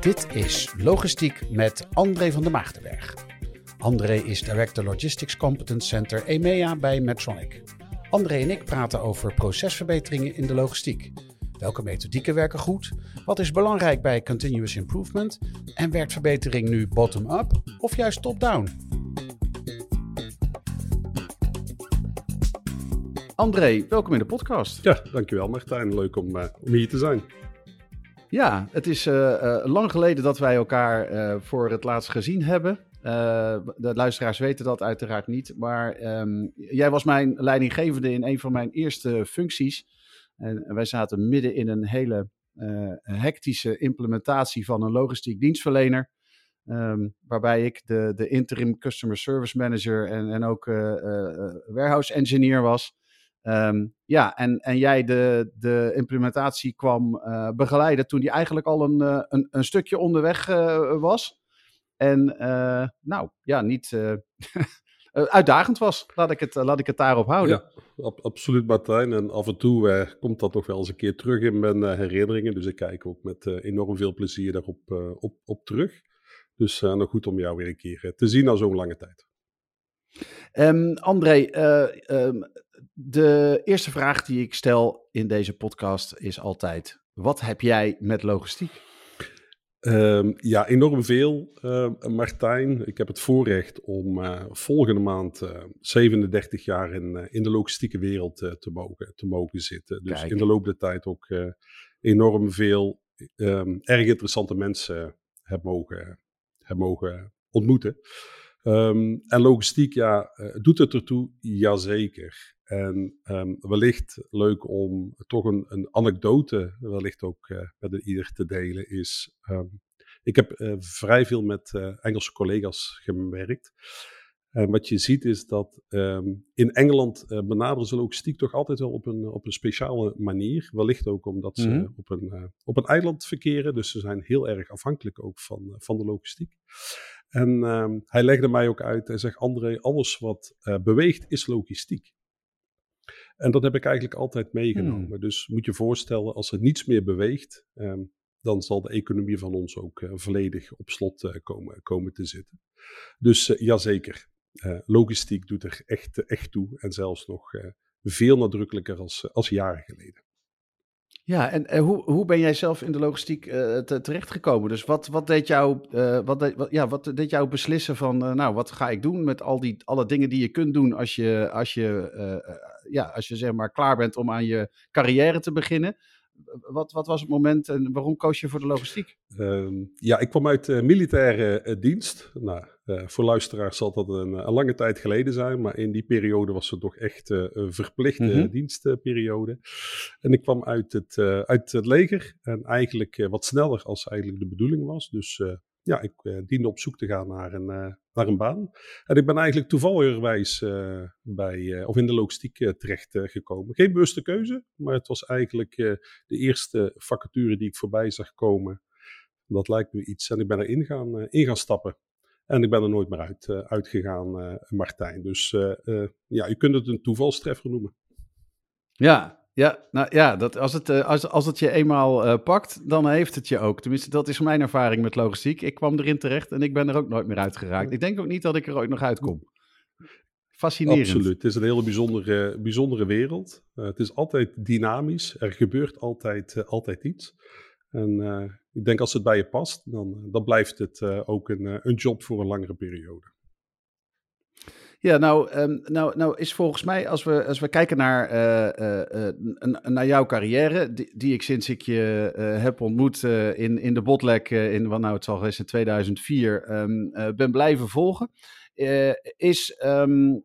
Dit is Logistiek met André van der Maagdenberg. André is Director Logistics Competence Center EMEA bij Medtronic. André en ik praten over procesverbeteringen in de logistiek. Welke methodieken werken goed? Wat is belangrijk bij continuous improvement? En werkt verbetering nu bottom-up of juist top-down? André, welkom in de podcast. Ja, dankjewel Martijn. Leuk om, uh, om hier te zijn. Ja, het is uh, uh, lang geleden dat wij elkaar uh, voor het laatst gezien hebben. de luisteraars weten dat uiteraard niet. Maar um, jij was mijn leidinggevende in een van mijn eerste functies. En wij zaten midden in een hele hectische implementatie van een logistiek dienstverlener. Um, waarbij ik de, de interim customer service manager en, en ook warehouse engineer was. Um, ja, en, en jij de, de implementatie kwam uh, begeleiden toen die eigenlijk al een, uh, een, een, stukje onderweg uh, was. En nou, ja, niet uitdagend was. Laat ik, het, laat ik het daarop houden. Ja, ab absoluut Martijn. En af en toe komt dat nog wel eens een keer terug in mijn herinneringen. Dus ik kijk ook met enorm veel plezier daarop op, op terug. Dus nog goed om jou weer een keer te zien na zo'n lange tijd. Um, André, um, de eerste vraag die ik stel in deze podcast is altijd: wat heb jij met logistiek? Um, ja, enorm veel, uh, Martijn. Ik heb het voorrecht om uh, volgende maand uh, 37 jaar in, in de logistieke wereld te, mogen, te mogen zitten. Dus Kijk. in de loop der tijd ook enorm veel um, erg interessante mensen heb mogen, heb mogen ontmoeten. Um, en logistiek, ja, doet het ertoe? Jazeker. En um, wellicht leuk om toch een, een anekdote wellicht ook uh, met ieder te delen is. Um, ik heb uh, vrij veel met uh, Engelse collega's gewerkt. En wat je ziet is dat um, in Engeland benaderen ze logistiek toch altijd wel op een, op een speciale manier. Wellicht ook omdat ze mm -hmm. op, een, op een eiland verkeren. Dus ze zijn heel erg afhankelijk ook van, van de logistiek. En hij legde mij ook uit, hij zegt André, alles wat beweegt is logistiek. En dat heb ik eigenlijk altijd meegenomen. Hmm. Dus moet je voorstellen, als er niets meer beweegt, um, dan zal de economie van ons ook uh, volledig op slot uh, komen, komen te zitten. Dus uh, jazeker, logistiek doet er echt, echt toe en zelfs nog veel nadrukkelijker als, als jaren geleden. Ja, en, hoe, hoe ben jij zelf in de logistiek uh, te, terechtgekomen? Dus wat, wat, deed jou, uh, wat, deed, wat, ja, wat deed jou beslissen van, uh, nou, wat ga ik doen met al die, alle dingen die je kunt doen als je, als je, ja, als je zeg maar klaar bent om aan je carrière te beginnen? Wat, wat was het moment en waarom koos je voor de logistiek? Ehm, ja, ik kwam uit militaire dienst. Nou, uh, voor luisteraars zal dat een, een, lange tijd geleden zijn, maar in die periode was het toch echt uh, een verplichte mm -hmm. dienstperiode. En ik kwam uit het, uh, uit het leger en eigenlijk wat sneller als eigenlijk de bedoeling was. Dus ja, ik diende op zoek te gaan naar een, naar een baan. En ik ben eigenlijk toevalligerwijs bij, of in de logistiek terecht gekomen. Geen bewuste keuze, maar het was eigenlijk de eerste vacature die ik voorbij zag komen. Dat lijkt me iets en ik ben erin gaan, in gaan stappen. En ik ben er nooit meer uit, uitgegaan, Martijn. Dus ja, je kunt het een toevalstreffer noemen. Ja, ja, nou ja, dat, als, het, als, als het je eenmaal pakt, dan heeft het je ook. Tenminste, dat is mijn ervaring met logistiek. Ik kwam erin terecht en ik ben er ook nooit meer uitgeraakt. Ik denk ook niet dat ik er ooit nog uitkom. Fascinerend. Absoluut. Het is een hele bijzondere, bijzondere wereld. het is altijd dynamisch. Er gebeurt altijd, altijd iets. En ik denk als het bij je past, dan, dan blijft het ook een, een job voor een langere periode. Ja, nou, um, nou, nou is volgens mij, als we, als we kijken naar, naar jouw carrière, die, die, ik sinds ik je heb ontmoet in, in de botlek in, wat nou het zal geweest in 2004, um, ben blijven volgen, is um,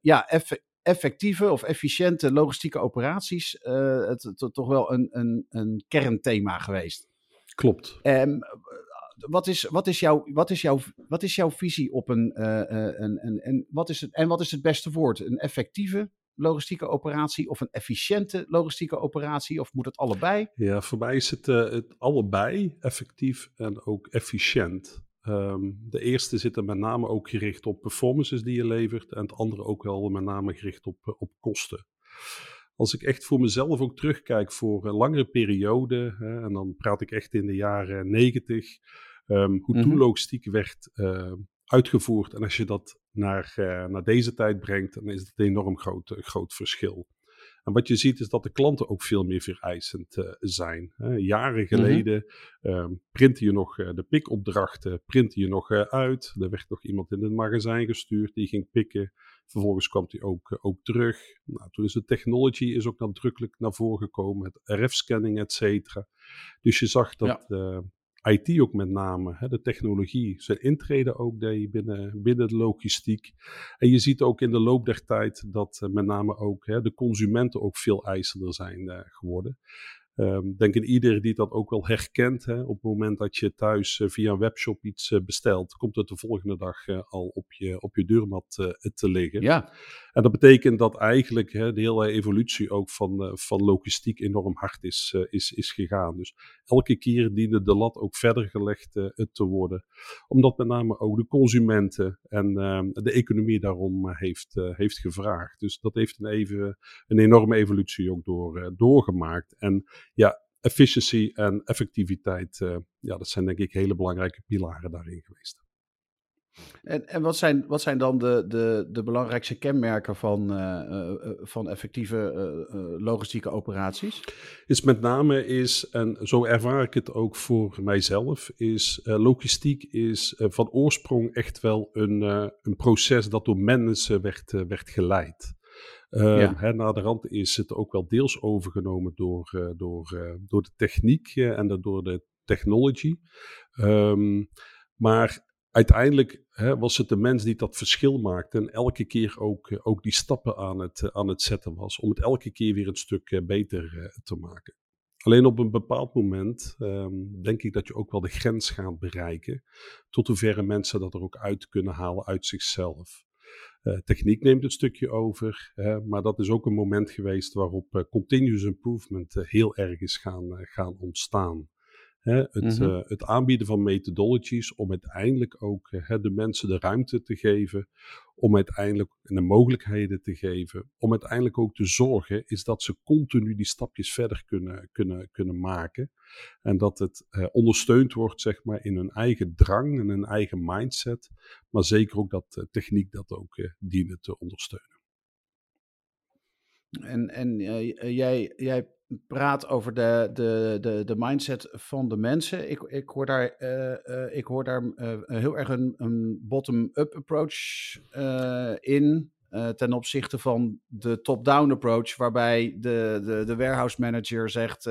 ja, eff effectieve of efficiënte logistieke operaties het, het, toch wel een, een, een kernthema geweest. Klopt. Um, wat, is, wat, is jouw, wat, is jouw, wat is jouw visie op een, een, een, en, wat is het, en wat is het beste woord? Een effectieve logistieke operatie of een efficiënte logistieke operatie? Of moet het allebei? Ja, voor mij is het, het allebei effectief en ook efficiënt. Ehm, de eerste zit er met name ook gericht op performances die je levert en het andere ook wel met name gericht op, op kosten als ik echt voor mezelf ook terugkijk voor een langere periode, hè, en dan praat ik echt in de jaren negentig, um, hoe logistiek werd uh, uitgevoerd. En als je dat naar, uh, naar deze tijd brengt, dan is het een enorm groot, groot verschil. En wat je ziet is dat de klanten ook veel meer vereisend uh, zijn. Hè. Jaren mhm. geleden mm -hmm. printte je nog uh, de pikopdrachten, printte je nog uh, uit. Er werd nog iemand in het magazijn gestuurd die ging pikken. Vervolgens kwam hij ook, ook terug. Nou, toen is de technology is ook nadrukkelijk naar voren gekomen, met RF-scanning, et cetera. Dus je zag dat ja. IT ook met name, hè, de technologie, zijn intrede ook deed binnen, binnen de logistiek. En je ziet ook in de loop der tijd dat uh, met name ook hè, de consumenten ook veel eisender zijn uh, geworden. Um, denk in ieder die dat ook wel herkent. Hè, op het moment dat je thuis uh, via een webshop iets uh, bestelt, komt het de volgende dag uh, al op je, op je deurmat te liggen. Ja. En dat betekent dat eigenlijk hè, de hele evolutie ook van, van logistiek enorm hard is, is, is gegaan. Dus elke keer diende de lat ook verder gelegd te worden. Omdat met name ook de consumenten en ehm, de economie daarom heeft, heeft gevraagd. Dus dat heeft een, even, een enorme evolutie ook door, doorgemaakt. En ja, efficiency en effectiviteit, uh, ja, dat zijn denk ik hele belangrijke pilaren daarin geweest. En, en wat, zijn, wat zijn dan de, de, de belangrijkste kenmerken van, uh, uh, van effectieve logistieke operaties? Is met name is, en zo ervaar ik het ook voor mijzelf, is logistiek is van oorsprong echt wel een, een proces dat door mensen werd, werd geleid. Uh, ja. hè, na de rand is het ook wel deels overgenomen door, door, door de techniek en door de technology. Um, maar uiteindelijk hè, was het de mens die dat verschil maakte en elke keer ook, ook die stappen aan het, aan het zetten was om het elke keer weer een stuk beter te maken. Alleen op een bepaald moment um, denk ik dat je ook wel de grens gaat bereiken tot hoeverre mensen dat er ook uit kunnen halen uit zichzelf. Techniek neemt het stukje over, maar dat is ook een moment geweest waarop continuous improvement heel erg is gaan, gaan ontstaan. Hè, het, mm -hmm. uh, het, aanbieden van methodologies om uiteindelijk ook uh, de mensen de ruimte te geven, om uiteindelijk de mogelijkheden te geven, om uiteindelijk ook te zorgen, is dat ze continu die stapjes verder kunnen, kunnen, kunnen maken. En dat het uh, ondersteund wordt, zeg maar, in hun eigen drang en hun eigen mindset, maar zeker ook dat techniek dat ook dienen te ondersteunen. En, en jij, jij praat over de, de, de, de mindset van de mensen. Ik, ik hoor daar, uh, ik hoor daar heel erg een, een bottom-up approach in. ten opzichte van de top-down approach, waarbij de, de, de warehouse manager zegt.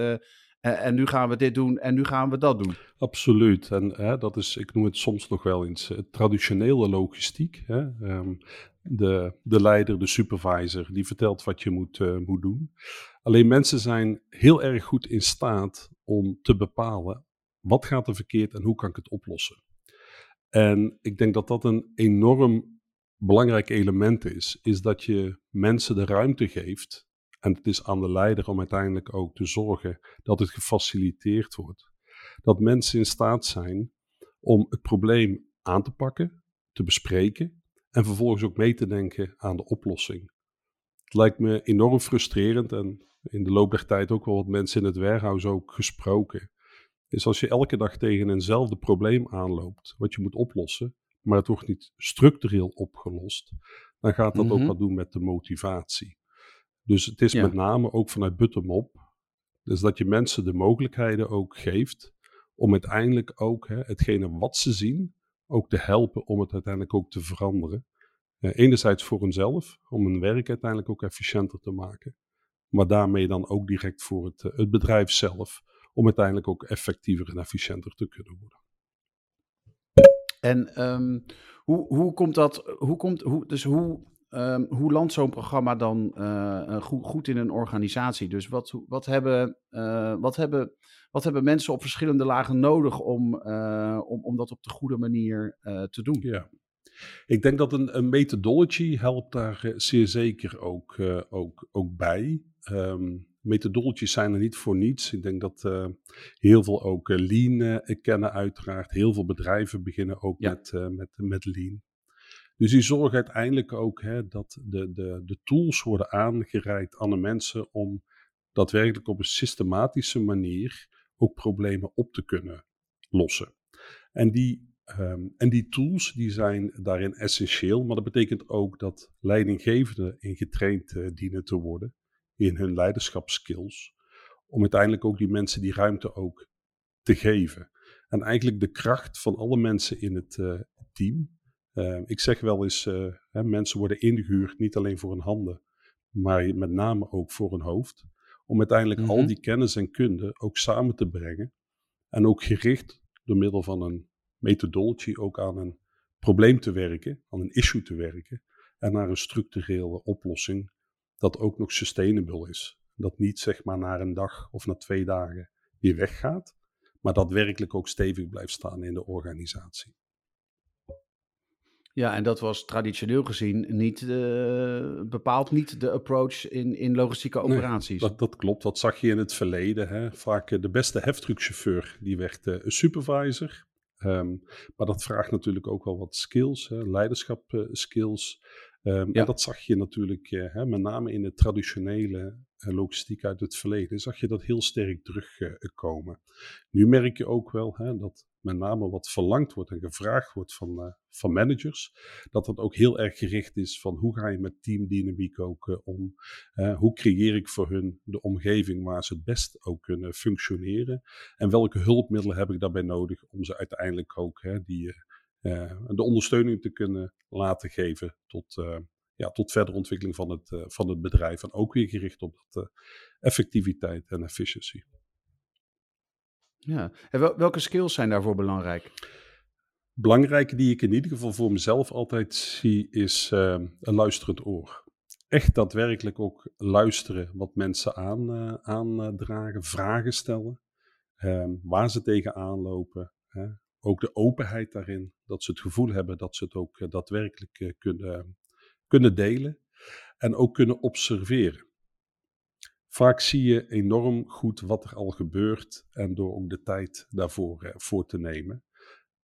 en nu gaan we dit doen en nu gaan we dat doen. Absoluut. En hè, dat is, ik noem het soms nog wel eens traditionele logistiek. Hè? Um, de, de leider, de supervisor, die vertelt wat je moet, moet doen. Alleen mensen zijn heel erg goed in staat om te bepalen wat gaat er verkeerd en hoe kan ik het oplossen. En ik denk dat dat een enorm belangrijk element is, is dat je mensen de ruimte geeft. En het is aan de leider om uiteindelijk ook te zorgen dat het gefaciliteerd wordt. Dat mensen in staat zijn om het probleem aan te pakken, te bespreken en vervolgens ook mee te denken aan de oplossing. Het lijkt me enorm frustrerend en in de loop der tijd ook wel wat mensen in het warehouse ook gesproken. Is als je elke dag tegen eenzelfde probleem aanloopt, wat je moet oplossen, maar het wordt niet structureel opgelost, dan gaat dat ook mhm. wat doen met de motivatie. Dus het is met name ook vanuit bottom-up, dus dat je mensen de mogelijkheden ook geeft om uiteindelijk ook hè, hetgene wat ze zien, ook te helpen om het uiteindelijk ook te veranderen. Uh, enerzijds voor hunzelf, om hun werk uiteindelijk ook efficiënter te maken maar daarmee dan ook direct voor het, eh, het bedrijf zelf, om uiteindelijk ook effectiever en efficiënter te kunnen worden. En um, hoe, hoe komt dat, hoe komt, hoe, dus hoe, ehm, hoe landt zo'n programma dan uh, goed, goed, in een organisatie? Dus wat, wat, hebben, uh, wat, hebben, wat hebben mensen op verschillende lagen nodig om, uh, om, om dat op de goede manier te doen? Ja. Ik denk dat een, een methodology helpt daar zeer zeker ook, ook, ook bij. Um, methodologies zijn er niet voor niets. Ik denk dat uh, heel veel ook uh, lean uh, kennen uiteraard. Heel veel bedrijven beginnen ook ja. met, met, met lean. Dus die zorgen uiteindelijk ook hè, dat de, de, de tools worden aangereikt aan de mensen om daadwerkelijk op een systematische manier ook problemen op te kunnen lossen. En die, um, en die tools die zijn daarin essentieel, maar dat betekent ook dat leidinggevenden in getraind dienen te worden in hun leiderschapskills. Om uiteindelijk ook die mensen die ruimte ook te geven. En eigenlijk de kracht van alle mensen in het uh, team. Uh, ik zeg wel eens, uh, hè, mensen worden ingehuurd niet alleen voor hun handen, maar met name ook voor hun hoofd. Om uiteindelijk mm -hmm. al die kennis en kunde ook samen te brengen. En ook gericht door middel van een methodology ook aan een probleem te werken, aan een issue te werken. En naar een structurele oplossing dat ook nog sustainable is. Dat niet zeg maar na een dag of na twee dagen weer weggaat, maar dat werkelijk ook stevig blijft staan in de organisatie. Ja, en dat was traditioneel gezien niet uh, bepaald niet de approach in, in logistieke operaties. Nee, dat, dat, klopt, dat zag je in het verleden. Hè. Vaak uh, de beste heftruckchauffeur, die werd uh, een supervisor. Um, maar dat vraagt natuurlijk ook wel wat skills, leiderschap skills. Um, ja. En dat zag je natuurlijk hè, met name in de traditionele logistiek uit het verleden, zag je dat heel sterk terugkomen. Nu merk je ook wel hè, dat met name wat verlangd wordt en gevraagd wordt van, uh, van managers, dat dat ook heel erg gericht is van hoe ga je met teamdynamiek ook uh, om, uh, hoe creëer ik voor hun de omgeving waar ze het best ook kunnen functioneren en welke hulpmiddelen heb ik daarbij nodig om ze uiteindelijk ook die de ondersteuning te kunnen laten geven tot, ja, tot verdere ontwikkeling van het, van het bedrijf. En ook weer gericht op effectiviteit en efficiëntie. Ja, en wel, welke skills zijn daarvoor belangrijk? Belangrijke die ik in ieder geval voor mezelf altijd zie, is een luisterend oor. Echt daadwerkelijk ook luisteren wat mensen aan, aandragen, vragen stellen, waar ze tegenaan lopen ook de openheid daarin, dat ze het gevoel hebben dat ze het ook uh, daadwerkelijk uh, kunnen, kunnen delen en ook kunnen observeren. Vaak zie je enorm goed wat er al gebeurt en door ook de tijd daarvoor uh, voor te nemen.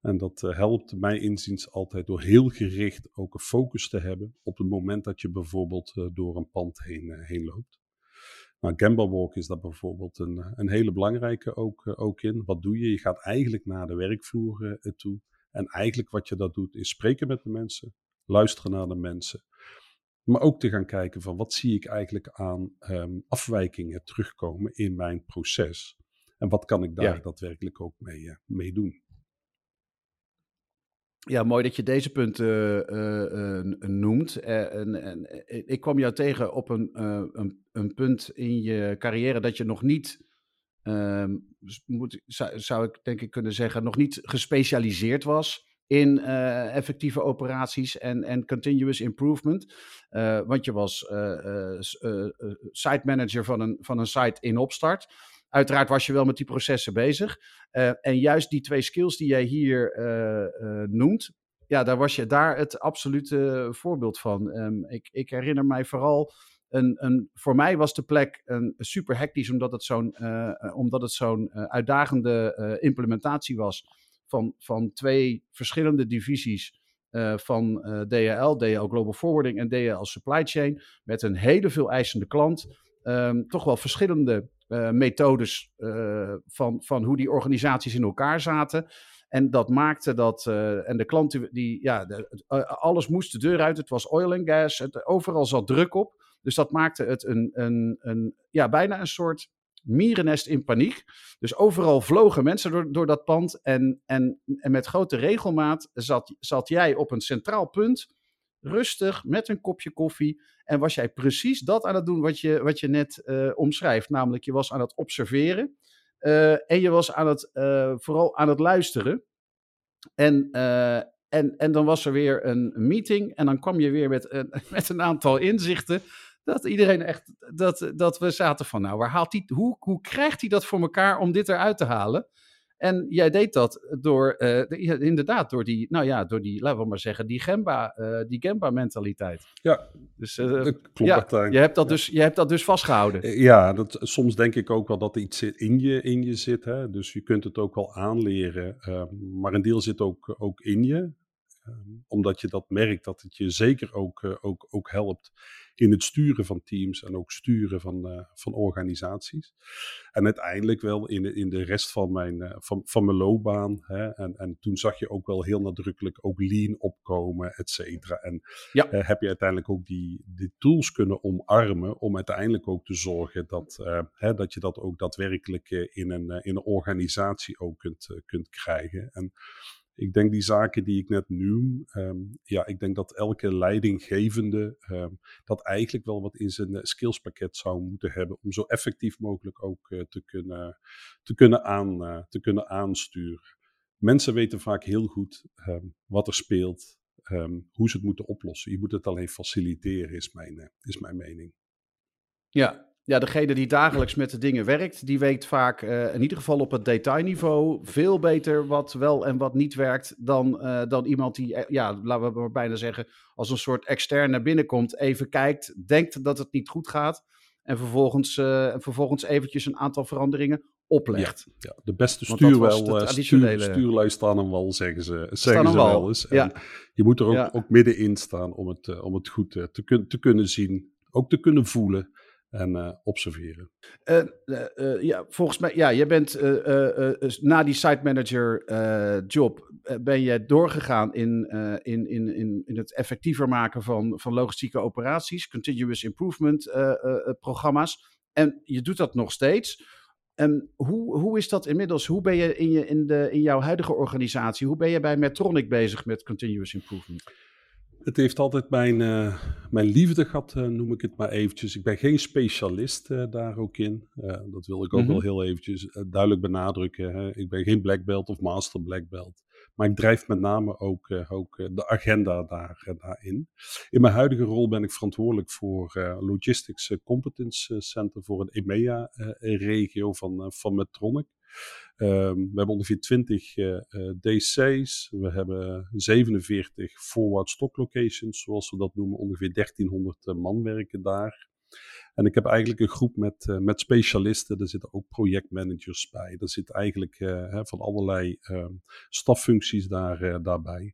En dat helpt mij inziens altijd door heel gericht ook een focus te hebben op het moment dat je bijvoorbeeld door een pand heen, heen loopt. Nou, Gamba Walk is daar bijvoorbeeld een, een hele belangrijke ook, eh, ook in. Wat doe je? Je gaat eigenlijk naar de werkvloer toe. En eigenlijk wat je dat doet is spreken met de mensen, luisteren naar de mensen. Maar ook te gaan kijken van wat zie ik eigenlijk aan um, afwijkingen terugkomen in mijn proces. En wat kan ik daar ja. daadwerkelijk ook mee, uh, mee doen. Ja, mooi dat je deze punten uh, uh, noemt. En, en, ik kwam jou tegen op een, een, een, punt in je carrière dat je nog niet, ehm, moet, zou, zou, ik denk ik kunnen zeggen, nog niet gespecialiseerd was in effectieve operaties en, en continuous improvement. want je was site manager van een, van een site in opstart. Uiteraard was je wel met die processen bezig. En juist die twee skills die jij hier noemt, ja, daar was je daar het absolute voorbeeld van. Um, ik, ik, herinner mij vooral. Een, een, voor mij was de plek een, super hectisch, omdat het zo'n omdat het zo'n uitdagende implementatie was van, van twee verschillende divisies van DHL, DHL Global Forwarding en DHL Supply Chain, met een hele veel eisende klant. Um, toch wel verschillende uh, methodes uh, van, van hoe die organisaties in elkaar zaten. En dat maakte dat, uh, en de klanten, die, ja, alles moest de deur uit. Het was oil en gas, het, overal zat druk op. Dus dat maakte het een, een, een, ja, bijna een soort mierennest in paniek. Dus overal vlogen mensen door, door dat pand. En, en, en met grote regelmaat zat, zat jij op een centraal punt rustig met een kopje koffie. En was jij precies dat aan het doen wat je, wat je net uh, omschrijft. Namelijk, je was aan het observeren. Uh, en je was aan het, uh, vooral aan het luisteren. En, En, en dan was er weer een meeting en dan kwam je weer met, met een aantal inzichten. Dat iedereen echt, dat, dat we zaten van, nou, waar haalt hij, hoe, hoe krijgt hij dat voor elkaar om dit eruit te halen? En jij deed dat door, uh, inderdaad, door die, nou ja, door die, laten we maar zeggen, die Gemba, uh, die Gemba-mentaliteit. Ja, dus, uh, klopt. Ja, je hebt dat, dus, je hebt dat dus vastgehouden. Ja, dat, soms denk ik ook wel dat er iets in je, in je zit. Hè? Dus je kunt het ook wel aanleren. Ehm, maar een deel zit ook, ook in je. Um, omdat je dat merkt, dat het je zeker ook, ook, ook helpt in het sturen van teams en ook sturen van, uh, van organisaties. En uiteindelijk wel in de, in de rest van mijn, uh, van, van mijn loopbaan. Hè, en, en toen zag je ook wel heel nadrukkelijk ook lean opkomen, et cetera. En ja. uh, heb je uiteindelijk ook die, die tools kunnen omarmen om uiteindelijk ook te zorgen dat, hè, dat je dat ook daadwerkelijk in, een, in een organisatie ook kunt, kunt krijgen. En ik denk die zaken die ik net noem, um, ja, ik denk dat elke leidinggevende um, dat eigenlijk wel wat in zijn skillspakket zou moeten hebben om zo effectief mogelijk ook uh, te, kunnen, te, kunnen aan, uh, te kunnen aansturen. Mensen weten vaak heel goed um, wat er speelt, hoe ze het moeten oplossen. Je moet het alleen faciliteren, is mijn, is mijn mening. Ja, ja, degene die dagelijks met de dingen werkt, die weet vaak uh, in ieder geval op het detailniveau veel beter wat wel en wat niet werkt dan, uh, dan iemand die, uh, ja, laten we maar bijna zeggen, als een soort externe binnenkomt, even kijkt, denkt dat het niet goed gaat en vervolgens, vervolgens eventjes een aantal veranderingen oplegt. Ja, ja. de beste stuurwel, stuur, stuurlui staan hem wel, zeggen ze, zeggen ze wel eens. Ja. je moet er ook, ook middenin staan om het, om het goed te, kun, te kunnen zien, ook te kunnen voelen en uh, observeren. Uh, uh, ja, volgens mij, ja, je bent na die site manager job, ben je doorgegaan in, in, in, in, in het effectiever maken van, van logistieke operaties, continuous improvement programma's. En je doet dat nog steeds. En hoe, hoe is dat inmiddels? Hoe ben je in, je in, de, in jouw huidige organisatie, hoe ben je bij Metronic bezig met continuous improvement? Het heeft altijd mijn, uh, mijn liefde gehad, uh, noem ik het maar eventjes. Ik ben geen specialist uh, daar ook in. dat wil ik ook mm -hmm. wel heel eventjes duidelijk benadrukken. Hè. Ik ben geen black belt of master black belt. Maar ik drijf met name ook, ook de agenda daar, daarin. In mijn huidige rol ben ik verantwoordelijk voor Logistics Competence Center voor een EMEA-regio van, van Medtronic. Um, we hebben ongeveer 20 uh, uh, DC's. We hebben 47 forward stock locations, zoals we dat noemen. Ongeveer 1300 uh, man werken daar. En ik heb eigenlijk een groep met, met specialisten. Er zitten ook projectmanagers bij. Er zit eigenlijk hè, van allerlei uh, staffuncties daar, daarbij.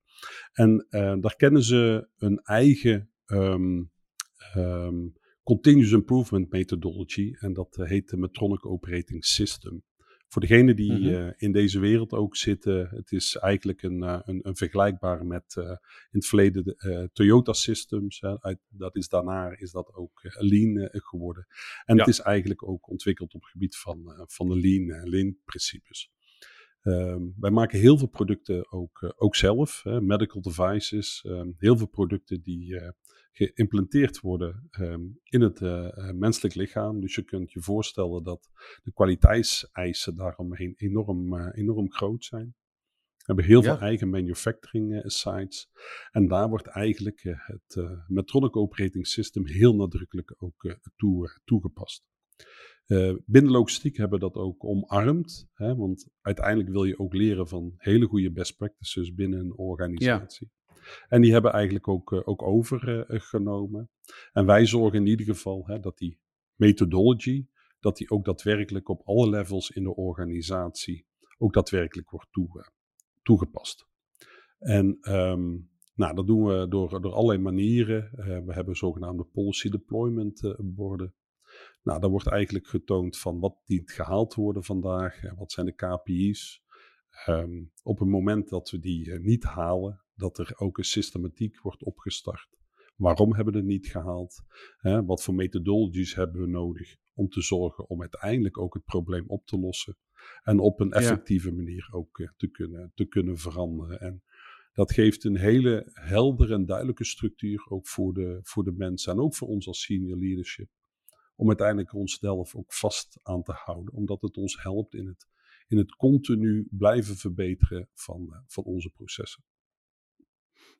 En daar kennen ze een eigen um, continuous improvement methodology. En dat heet de Metronic Operating System. Voor degenen die mm-hmm. uh, in deze wereld ook zitten, het is eigenlijk een, uh, een, een vergelijkbare met uh, in het verleden de, Toyota Systems. Uit, dat is daarna is dat ook Lean geworden. En ja. het is eigenlijk ook ontwikkeld op het gebied van, van de Lean, lean principes. Um, wij maken heel veel producten ook, ook zelf, medical devices, um, heel veel producten die geïmplanteerd worden um, in het uh, menselijk lichaam. Dus je kunt je voorstellen dat de kwaliteitseisen daaromheen enorm, uh, enorm groot zijn. We hebben heel ja. veel eigen manufacturing sites. En daar wordt eigenlijk het Metronic Operating System heel nadrukkelijk ook toe, toegepast. Uh, binnen logistiek hebben we dat ook omarmd. Hè, want uiteindelijk wil je ook leren van hele goede best practices binnen een organisatie. Ja. En die hebben eigenlijk ook, uh, ook overgenomen. en wij zorgen in ieder geval hè, dat die methodology, dat die ook daadwerkelijk op alle levels in de organisatie ook daadwerkelijk wordt toe, toegepast. En um, nou, dat doen we door, door allerlei manieren. We hebben zogenaamde policy deployment borden. Nou, daar wordt eigenlijk getoond van wat dient gehaald te worden vandaag, wat zijn de KPI's. Um, op het moment dat we die uh, niet halen, dat er ook een systematiek wordt opgestart. Waarom hebben we het niet gehaald? Hè, wat voor methodologies hebben we nodig om te zorgen om uiteindelijk ook het probleem op te lossen en op een effectieve ja. manier ook uh, te, kunnen, te kunnen veranderen. En dat geeft een hele heldere en duidelijke structuur ook voor de, voor de mensen en ook voor ons als senior leadership. Om uiteindelijk onszelf ook vast aan te houden, omdat het ons helpt in het, in het continu blijven verbeteren van, uh, van onze processen.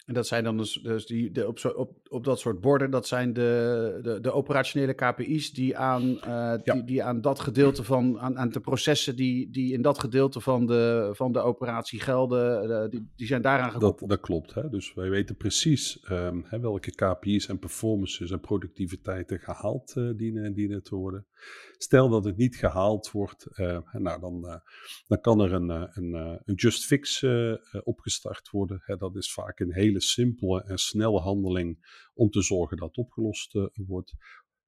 En dat zijn dan dus, dus die, de, op, zo, op, op dat soort borden, dat zijn de, de, de operationele KPI's die aan, uh, die, die, aan dat gedeelte van, aan, aan de processen die, die in dat gedeelte van de, van de operatie gelden, uh, die, die zijn daaraan gekoppeld. Dat, dat klopt, hè? dus wij weten precies um, hè, welke KPI's en performances en productiviteiten gehaald uh, dienen, dienen te worden. Stel dat het niet gehaald wordt, nou, dan, dan kan er een, een, een just fix opgestart worden. Hè? Dat is vaak een hele simpele en snelle handeling om te zorgen dat het opgelost wordt.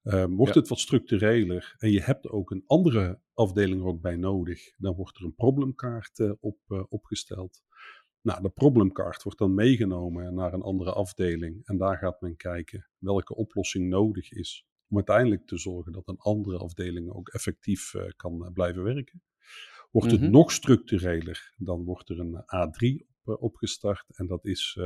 Um, wordt ja. het wat structureler en je hebt ook een andere afdeling er ook bij nodig, dan wordt er een probleemkaart uh, op, opgesteld. Nou, de probleemkaart wordt dan meegenomen naar een andere afdeling en daar gaat men kijken welke oplossing nodig is om uiteindelijk te zorgen dat een andere afdeling ook effectief kan blijven werken. Wordt het mm -hmm. nog structureler, dan wordt er een A3 op, opgestart. En dat is, uh,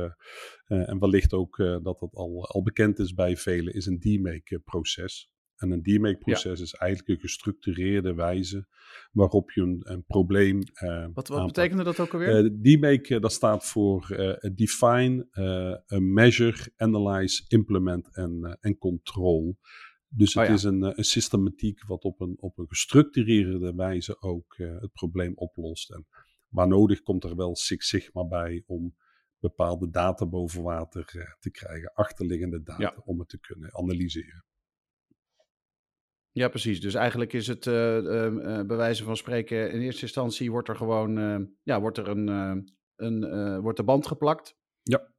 uh, en wellicht ook uh, dat dat al, al bekend is bij velen, is een DMake-proces. En een DMake-proces ja. is eigenlijk een gestructureerde wijze waarop je een, een probleem. wat wat betekende dat ook alweer? DMake, dat staat voor Define, Measure, Analyze, Implement en, en Control. Dus het oh ja. is een, een, systematiek wat op een, op een gestructureerde wijze ook uh, het probleem oplost. En waar nodig komt er wel Six Sigma bij om bepaalde data boven water uh, te krijgen, achterliggende data, ja. om het te kunnen analyseren. Ja, precies. Dus eigenlijk is het bij wijze van spreken, in eerste instantie wordt er gewoon, ja, wordt er een, een wordt de band geplakt. Ja.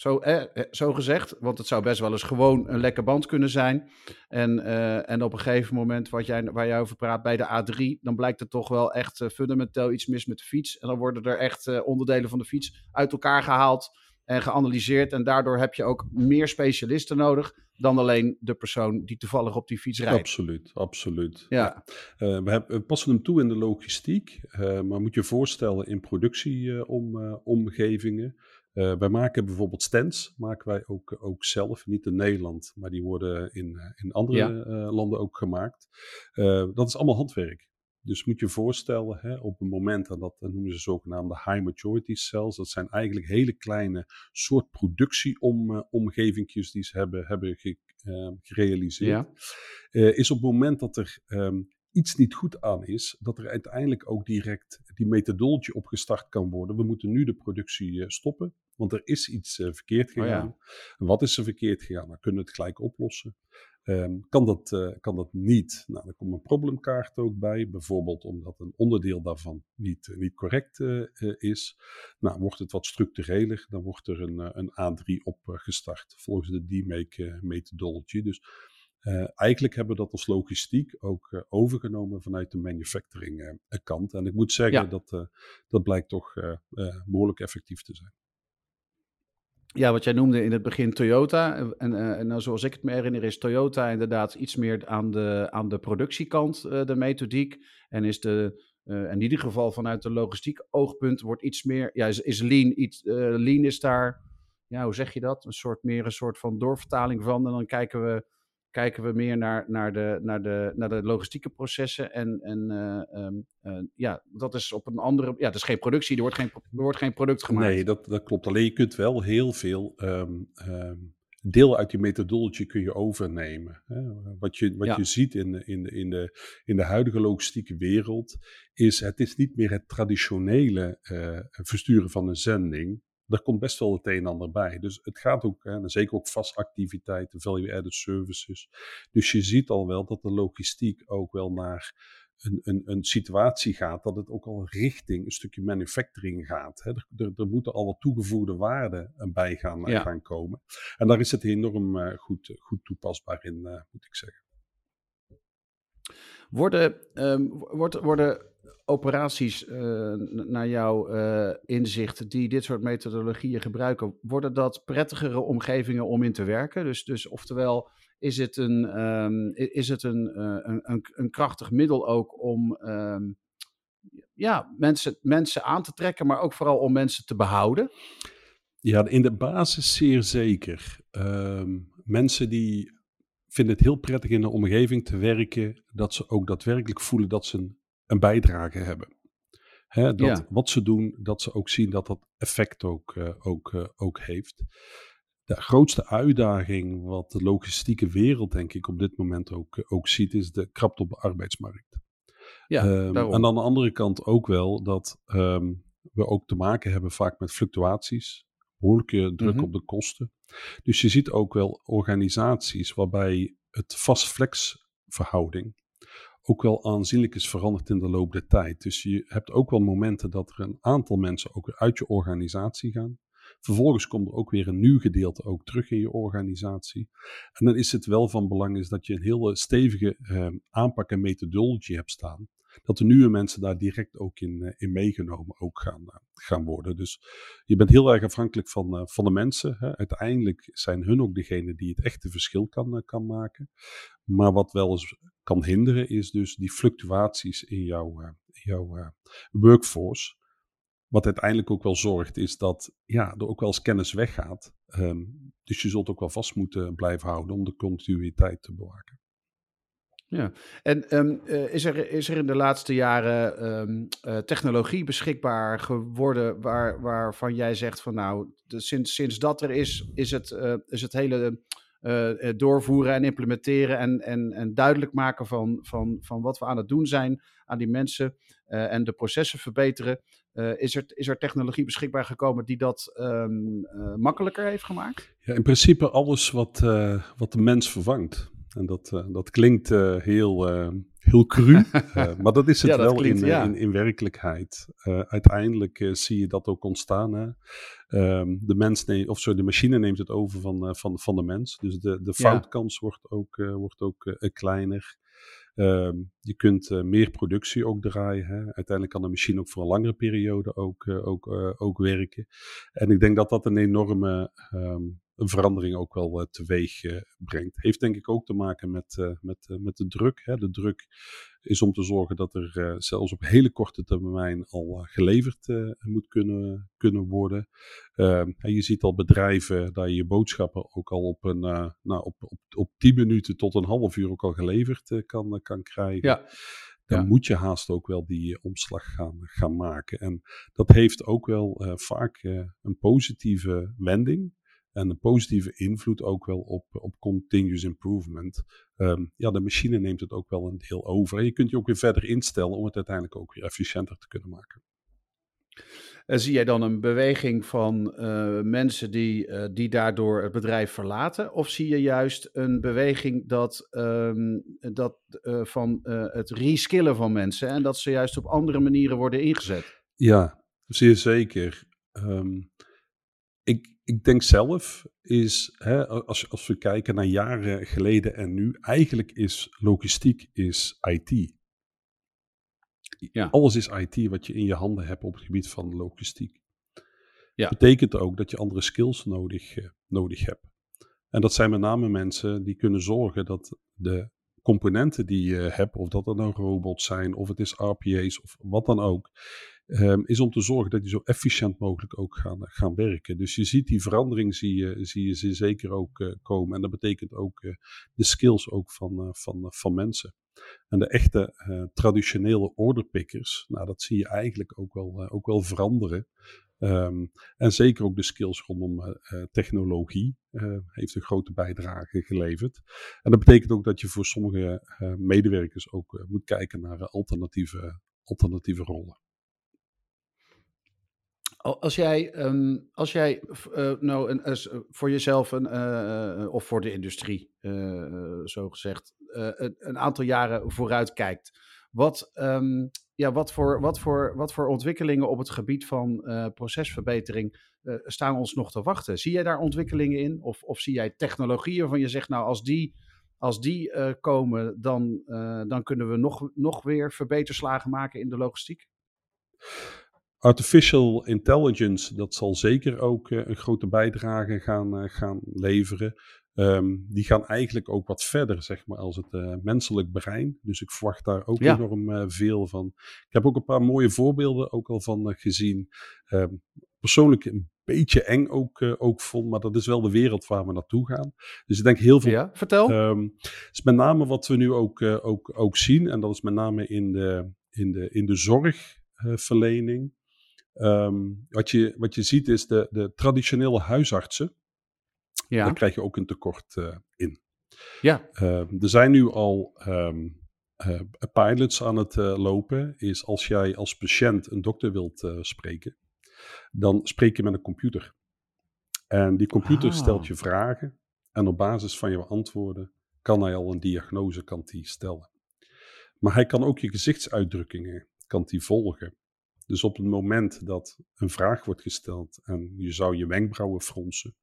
Zo, eh, zo gezegd, want het zou best wel eens gewoon een lekke band kunnen zijn. En, uh, en op een gegeven moment, wat jij, waar jij over praat, bij de A3, dan blijkt er toch wel echt uh, fundamenteel iets mis met de fiets. En dan worden er echt uh, onderdelen van de fiets uit elkaar gehaald en geanalyseerd. En daardoor heb je ook meer specialisten nodig dan alleen de persoon die toevallig op die fiets rijdt. Absoluut, absoluut. Ja. we, hebben, we, passen hem toe in de logistiek, maar moet je voorstellen in productieomgevingen. Uh, wij maken bijvoorbeeld stands, maken wij ook, ook zelf, niet in Nederland, maar die worden in, in andere ja. uh, landen ook gemaakt. Uh, dat is allemaal handwerk. Dus moet je je voorstellen, hè, op het moment dat, dat noemen ze zogenaamde high maturity cells, dat zijn eigenlijk hele kleine soort productieomgevingjes die ze hebben, hebben ge, gerealiseerd, ja. is op het moment dat er um, iets niet goed aan is, dat er uiteindelijk ook direct die methodologie opgestart kan worden. We moeten nu de productie uh, stoppen, want er is iets uh, verkeerd gegaan. Oh ja. En wat is er verkeerd gegaan? Dan kunnen we het gelijk oplossen. Um, kan, dat, uh, kan dat niet? Nou, er komt een probleemkaart ook bij, bijvoorbeeld omdat een onderdeel daarvan niet, niet correct is. Nou, wordt het wat structureler, dan wordt er een, een A3 opgestart volgens de DMake methodology. Dus uh, eigenlijk hebben we dat als logistiek ook uh, overgenomen vanuit de manufacturing uh, kant. En ik moet zeggen, ja. dat, dat blijkt toch behoorlijk effectief te zijn. Ja, wat jij noemde in het begin Toyota. En, en nou, zoals ik het me herinner, is Toyota inderdaad iets meer aan de, aan de productiekant de methodiek. En is de, in ieder geval vanuit de logistiek oogpunt, wordt iets meer, ja, is, is lean, iets, lean is daar, ja, hoe zeg je dat? Een soort meer een soort van doorvertaling van. En dan kijken we kijken we meer naar, naar, de, naar, de, naar de logistieke processen. En, en uh, um, uh, ja, dat is op een andere. Ja, dat is geen productie, er wordt geen, er wordt geen product gemaakt. Nee, dat, dat klopt. Alleen je kunt wel heel veel. Um, um, deel uit die methodologie kun je overnemen. Hè. Wat, je, wat ja. je ziet in, in, in, de, in de huidige logistieke wereld is het is niet meer het traditionele uh, versturen van een zending daar komt best wel het een en ander bij. Dus het gaat ook, hè, zeker ook vastactiviteiten, value-added services. Dus je ziet al wel dat de logistiek ook wel naar een, een, een situatie gaat, dat het ook al richting een stukje manufacturing gaat. Hè. Er, er, er moeten al wat toegevoegde waarden bij gaan, ja. gaan komen. En daar is het enorm uh, goed, goed toepasbaar in, uh, moet ik zeggen. Worden, um, wordt, worden operaties uh, naar jouw uh, inzicht die dit soort methodologieën gebruiken, worden dat prettigere omgevingen om in te werken? Dus, dus oftewel, is het een, um, is het een, uh, een, een, krachtig middel ook om um, ja, mensen, mensen aan te trekken, maar ook vooral om mensen te behouden? Ja, in de basis zeer zeker. Um, mensen die vinden het heel prettig in een omgeving te werken, dat ze ook daadwerkelijk voelen dat ze een een bijdrage hebben. Hè, dat wat ze doen, dat ze ook zien dat dat effect ook, ook, ook heeft. De grootste uitdaging wat de logistieke wereld, denk ik, op dit moment ook, ook ziet, is de krapte op de arbeidsmarkt. Ja, um, en aan de andere kant ook wel dat ehm, we ook te maken hebben vaak met fluctuaties, behoorlijke druk mhm. op de kosten. Dus je ziet ook wel organisaties waarbij het vast-flex verhouding ook wel aanzienlijk is veranderd in de loop der tijd. Dus je hebt ook wel momenten dat er een aantal mensen ook uit je organisatie gaan. Vervolgens komt er ook weer een nieuw gedeelte ook terug in je organisatie. En dan is het wel van belang is dat je een hele stevige eh, aanpak en methodologie hebt staan dat de nieuwe mensen daar direct ook in, eh, in meegenomen ook gaan, eh, gaan worden. Dus je bent heel erg afhankelijk van, eh, van de mensen. Hè. Uiteindelijk zijn hun ook degene die het echte verschil kan, kan maken. Maar wat wel eens kan hinderen is dus die fluctuaties in jouw, jouw workforce. Wat uiteindelijk ook wel zorgt, is dat ja, er ook wel eens kennis weggaat. Ehm, dus je zult ook wel vast moeten blijven houden om de continuïteit te bewaken. Ja, en ehm, eh, is, er, is er in de laatste jaren ehm, eh, technologie beschikbaar geworden waar, waarvan jij zegt van nou, sinds, sinds dat er is, is het, uh, is het hele doorvoeren en implementeren en, en, en duidelijk maken van, van, van wat we aan het doen zijn aan die mensen en de processen verbeteren. is, er, is er technologie beschikbaar gekomen die dat um, makkelijker heeft gemaakt? Ja, in principe alles wat, wat de mens vervangt. En dat, uh, dat klinkt uh, heel, uh, heel cru, maar dat is het ja, wel klinkt, in, ja. in, in, werkelijkheid. uiteindelijk zie je dat ook ontstaan. Hè? Um, de, mens neemt, of sorry, de machine neemt het over van, van, van de mens. Dus de, de foutkans ja. wordt ook, wordt ook kleiner. Um, je kunt meer productie ook draaien. Hè? Uiteindelijk kan de machine ook voor een langere periode ook, ook, ook werken. En ik denk dat dat een enorme um, een verandering ook wel uh, teweeg uh, brengt. Heeft denk ik ook te maken met, uh, met, met de druk. Hè. De druk is om te zorgen dat er zelfs op hele korte termijn al geleverd moet kunnen, kunnen worden. Ehm, je ziet al bedrijven dat je je boodschappen ook al op, een, nou, op, op, op 10 minuten tot een half uur ook al geleverd kan, kan krijgen. Ja dan moet je haast ook wel die omslag gaan, gaan maken. En dat heeft ook wel uh, vaak uh, een positieve wending. En een positieve invloed ook wel op, op continuous improvement. Um, ja, de machine neemt het ook wel een deel over. En je kunt je ook weer verder instellen om het uiteindelijk ook weer efficiënter te kunnen maken. En zie jij dan een beweging van uh, mensen die, uh, die daardoor het bedrijf verlaten? Of zie je juist een beweging dat, um, dat, uh, van het reskillen van mensen en dat ze juist op andere manieren worden ingezet? Ja, zeer zeker. Um, ik, ik denk zelf is, hè, als, als we kijken naar jaren geleden en nu, eigenlijk is logistiek is IT. Ja. Alles is IT wat je in je handen hebt op het gebied van logistiek. Ja. Dat betekent ook dat je andere skills nodig, uh, nodig hebt. En dat zijn met name mensen die kunnen zorgen dat de componenten die je hebt, of dat er nou robots zijn, of het is RPA's, of wat dan ook, um, is om te zorgen dat die zo efficiënt mogelijk ook gaan, gaan werken. Dus je ziet die verandering, zie je, zie je ze zeker ook uh, komen. En dat betekent ook uh, de skills ook van, uh, van, van mensen. En de echte traditionele orderpickers, nou dat zie je eigenlijk ook wel, ook wel veranderen. Um, en zeker ook de skills rondom technologie heeft een grote bijdrage geleverd. En dat betekent ook dat je voor sommige medewerkers ook moet kijken naar alternatieve, alternatieve rollen. Als jij, um, als jij uh, nou een, uh, voor jezelf een, uh, of voor de industrie, zo gezegd, een, een, aantal jaren vooruit kijkt, wat, um, ja, wat, voor, wat, voor, wat voor ontwikkelingen op het gebied van procesverbetering staan ons nog te wachten? Zie jij daar ontwikkelingen in? Of, of zie jij technologieën waarvan je zegt, nou, als die, als die komen, dan, dan kunnen we nog, nog weer verbeterslagen maken in de logistiek? Artificial intelligence, dat zal zeker ook uh, een grote bijdrage gaan, uh, gaan leveren. Um, die gaan eigenlijk ook wat verder, zeg maar, als het uh, menselijk brein. Dus ik verwacht daar ook ja. enorm veel van. Ik heb ook een paar mooie voorbeelden ook al van gezien. Um, persoonlijk een beetje eng ook, ook vond, maar dat is wel de wereld waar we naartoe gaan. Dus ik denk heel veel. Ja, vertel. Um, is met name wat we nu ook, ook, ook zien, en dat is met name in de, in de, in de zorg zorgverlening. Ehm, wat, je, wat je ziet is de, de traditionele huisartsen. Ja. Daar krijg je ook een tekort in. Ja. Ehm, er zijn nu al ehm, pilots aan het lopen. Is als jij als patiënt een dokter wilt spreken, dan spreek je met een computer. En die computer Ah. stelt je vragen. En op basis van je antwoorden kan hij al een diagnose kan die stellen. Maar hij kan ook je gezichtsuitdrukkingen kan die volgen. Dus op het moment dat een vraag wordt gesteld en je zou je wenkbrauwen fronsen,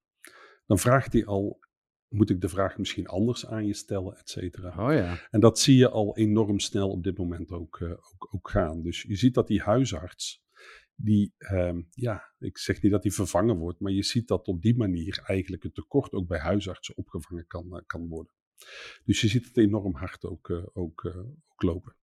dan vraagt hij al, moet ik de vraag misschien anders aan je stellen, et cetera. Oh ja. En dat zie je al enorm snel op dit moment ook, eh, ook, ook gaan. Dus je ziet dat die huisarts, die, ehm, ja, ik zeg niet dat die vervangen wordt, maar je ziet dat op die manier eigenlijk het tekort ook bij huisartsen opgevangen kan, eh, kan worden. Dus je ziet het enorm hard ook, eh, ook, ook lopen.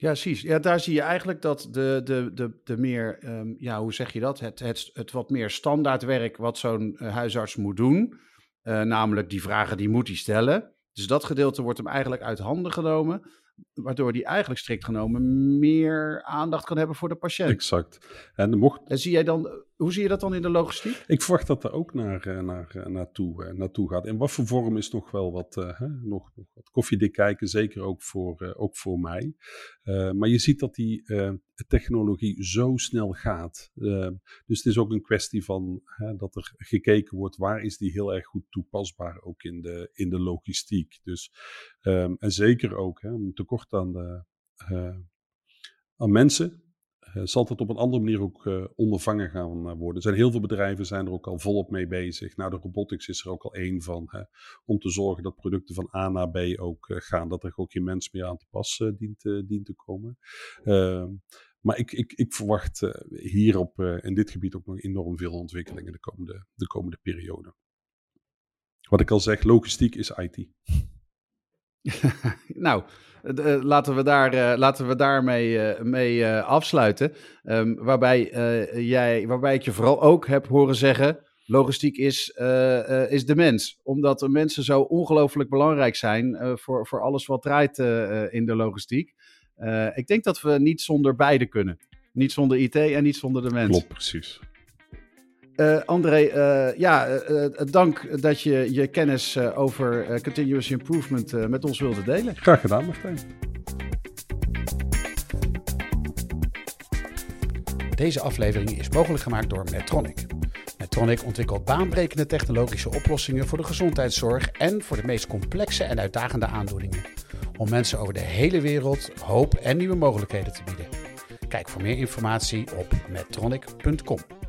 Ja, precies. Ja, daar zie je eigenlijk dat de, de, de, de meer, ehm, ja, hoe zeg je dat? Het, het, het wat meer standaard werk wat zo'n eh, huisarts moet doen. eh, namelijk die vragen die moet hij stellen. Dus dat gedeelte wordt hem eigenlijk uit handen genomen. Waardoor hij eigenlijk strikt genomen meer aandacht kan hebben voor de patiënt. Exact. En mocht, En zie jij dan, hoe zie je dat dan in de logistiek? ik verwacht dat er ook naar, eh, naar, eh, naartoe, eh, naartoe gaat. In wat voor vorm is nog wel wat, hè, nog, nog wat koffiedik kijken, zeker ook voor, ook voor mij. Maar je ziet dat die technologie zo snel gaat. Dus het is ook een kwestie van hè, dat er gekeken wordt waar is die heel erg goed toepasbaar ook in de, in de logistiek. Dus, ehm, en zeker ook hè, een tekort aan, de, aan mensen. Eh, zal dat op een andere manier ook eh, ondervangen gaan eh, worden. Er zijn heel veel bedrijven zijn er ook al volop mee bezig. Nou, de robotics is er ook al één van. Hè, om te zorgen dat producten van A naar B ook gaan. Dat er ook geen mens meer aan te pas dient, dient te komen. Ehm, maar ik, ik, ik verwacht hier op, eh, in dit gebied ook nog enorm veel ontwikkelingen de komende, de komende periode. Wat ik al zeg, logistiek is IT. nou, eh, eh, laten we, daar, eh, laten we daarmee mee, afsluiten. Ehm, waarbij, jij, waarbij ik je vooral ook heb horen zeggen: logistiek is, is de mens. Omdat de mensen zo ongelooflijk belangrijk zijn voor, voor alles wat draait in de logistiek. Ik denk dat we niet zonder beide kunnen. Niet zonder IT en niet zonder de mens. Klopt, precies. Eh, André, eh, ja, eh, dank dat je je kennis over continuous improvement eh, met ons wilde delen. Graag gedaan, Martijn. Deze aflevering is mogelijk gemaakt door Medtronic. Medtronic ontwikkelt baanbrekende technologische oplossingen voor de gezondheidszorg en voor de meest complexe en uitdagende aandoeningen. Om mensen over de hele wereld hoop en nieuwe mogelijkheden te bieden. Kijk voor meer informatie op medtronic.com.